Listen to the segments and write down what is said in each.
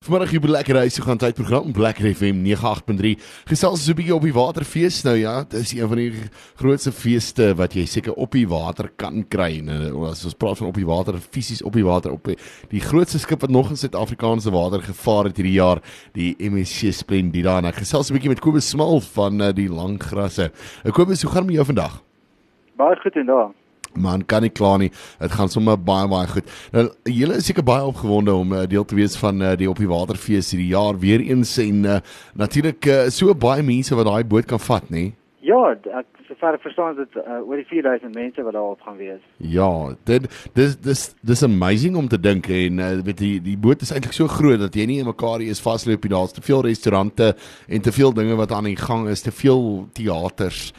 Vanmiddag hier by Lekker Huis se gaan tydprogram Lekker FM 98.3. Gesels so 'n bietjie op die waterfees nou ja, dit is een van die grootste feeste wat jy seker op die water kan kry. Nou as ons praat van op die water, fisies op die water op die, die grootste skip wat nog in Suid-Afrikaanse water gevaar het hierdie jaar, die MSC Splendida. En ek gesels 'n bietjie met Kobus Smal van uh, die Langgrasse. Kobus, hoe gaan dit met jou vandag? Baie goed en daar. Man kan nie kla nie. Dit gaan sommer baie baie goed. Nou julle is seker baie opgewonde om uh, deel te wees van uh, die op die waterfees hierdie jaar weer eens en uh, natuurlik uh, so baie mense wat daai boot kan vat, nê? Ja, ek sover ek verstaan dit uh, oor die 4000 mense wat daarop gaan wees. Ja, dit dis dis dis amazing om te dink en uh, weet die die boot is eintlik so groot dat jy nie in mekaar is vasloop nie. Daar's te veel restaurante en te veel dinge wat aan die gang is, te veel teaters.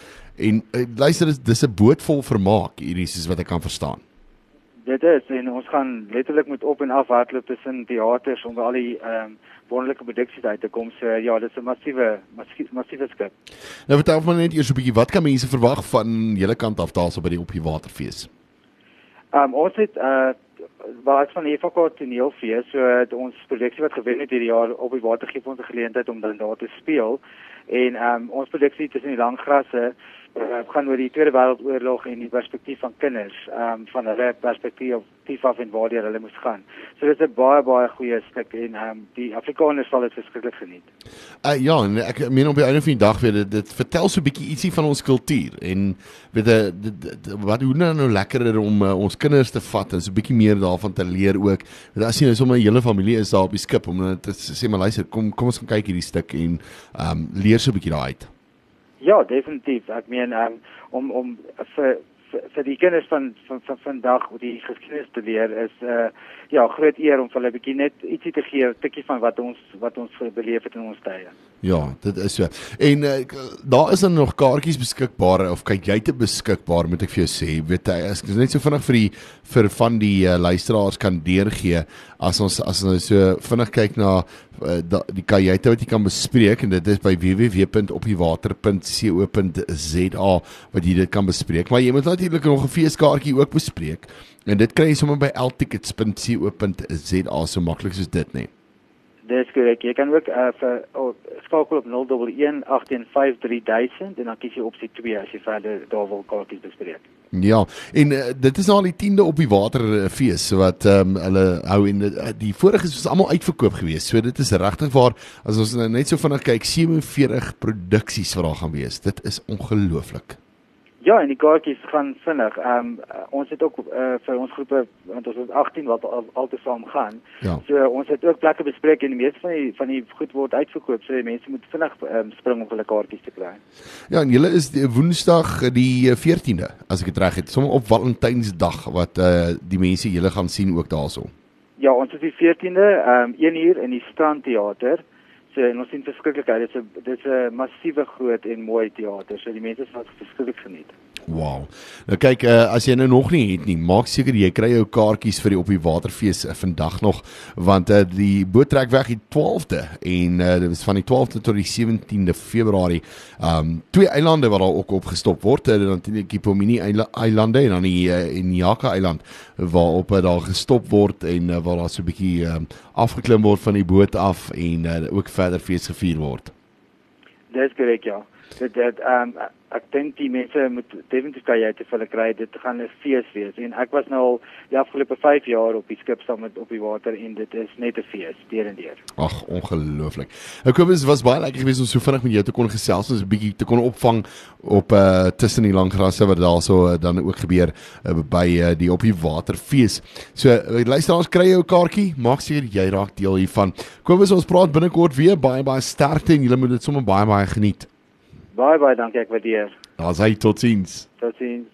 En uh, luister dis 'n boot vol vermaak hierdie soos wat ek kan verstaan. Dit is en ons gaan letterlik met op en af hardloop tussen teaters om al die ehm um, wonderlike produksies uit te kom. So ja, dit is 'n massiewe massiewe skip. Nou vertel my net eers 'n bietjie wat kan mense verwag van julle kant af daarso by die op die waterfees? Ehm um, ons het uh waar ek van die FK toneelfees, so het ons produksie wat gewen het hierdie jaar op die water gee ons 'n geleentheid om dan daar te speel. En ehm um, ons produksie tussen die langgrasse uh, gaan oor die Tweede Wêreldoorlog en die perspektief van kinders, ehm um, van hulle perspektief af en waar hulle moes gaan. So dit is 'n baie baie goeie stuk en ehm um, die Afrikaners sal dit verskriklik geniet. Uh ja, en ek meen op die einde van die dag weer dit, dit vertel so 'n bietjie ietsie van ons kultuur en weet jy wat hoe nou, nou lekkerer om uh, ons kinders te vat en so 'n bietjie meer daarvan te leer ook. Want as jy nou sommer 'n hele familie is daar op die skip om te sê maar luister, kom kom ons gaan kyk hierdie stuk en ehm um, leer so 'n bietjie daai uit. Ja, definitief. Ek meen um, om om vir vir die kinders van van van vandag hoe die geskiedenis te leer is 'n uh, ja, groot eer om vir hulle 'n bietjie net ietsie te gee, 'n tikkie van wat ons wat ons beleef het in ons tye. Ja, dit is so. En uh, daar is dan nog kaartjies beskikbaar of kyk jy te beskikbaar moet ek vir jou sê. Weet jy, ek net so vinnig vir die vir van die uh, luisteraars kan deurgee as ons as ons so vinnig kyk na uh, die kajuite wat jy kan bespreek en dit is by www.opdiewater.co.za wat jy dit kan bespreek. Maar jy moet natuurlik nog 'n feeskaartjie ook bespreek. En dit kry jy sommer by ltickets.co.za so maklik soos dit net. Dis korrek. Jy kan ook uh, vir oh, skakel op 011 8153000 en dan kies jy opsie 2 as jy verder daar wil kaartjies bespreek. Ja, en uh, dit is al die 10de op die waterfees wat ehm um, hulle hou en die, die vorige is almal uitverkoop gewees. So dit is regtig waar as ons net so vinnig kyk 47 produksies wat daar gaan wees. Dit is ongelooflik. Ja, en die kaartjies gaan vinnig. Ehm um, ons het ook uh, vir ons groepe want ons het 18 wat al, al te saam gaan. Ja. So ons het ook plekke bespreek en die meeste van die van die goed word uitverkoop. So die mense moet vinnig um, spring om hulle kaartjies te kry. Ja, en julle is die Woensdag die 14de as ek dit reg het, sommer op Valentynsdag wat eh uh, die mense julle gaan sien ook daarso. Ja, ons is die 14de, ehm um, 1 uur in die Strandteater. So en ons sien verskriklikheid. Dit is 'n dit is 'n massiewe groot en mooi teater. So die mense sal verskriklik geniet. Wow. Nou kyk, uh, as jy nou nog nie het nie, maak seker jy kry jou kaartjies vir die op die waterfees uh, vandag nog want uh, die boot trek weg die 12de en uh, dit is van die 12de tot die 17de Februarie. Um twee eilande wat daar ook opgestop word, uh, natuurlik die Pomini eilande en dan die uh, Inyaka eiland waarop uh, daar gestop word en uh, waar daar so 'n bietjie um, afgeklim word van die boot af en uh, ook verder fees gevier word. Dis korrek ja. Dit dit ehm um, ek dink die mense moet definitief kan jy te hulle kry. Dit gaan 'n fees wees en ek was nou al die afgelope 5 jaar op die skip saam met op die water en dit is net 'n fees deur en deur. Ag, ongelooflik. Ek hoop dit was baie lekker geweest om so vinnig met jou te kon gesels, ons 'n bietjie te kon opvang op uh tussen die lang grasse wat daarso uh, dan ook gebeur uh, by uh, die op die waterfees. So uh, luister ons kry jou kaartjie, maak seker jy raak deel hiervan. Kom ons praat binnekort weer baie baie sterkte en julle moet dit sommer baie baie geniet. Baie baie dankie ek waardeer. Daar's hy totiens. Totiens.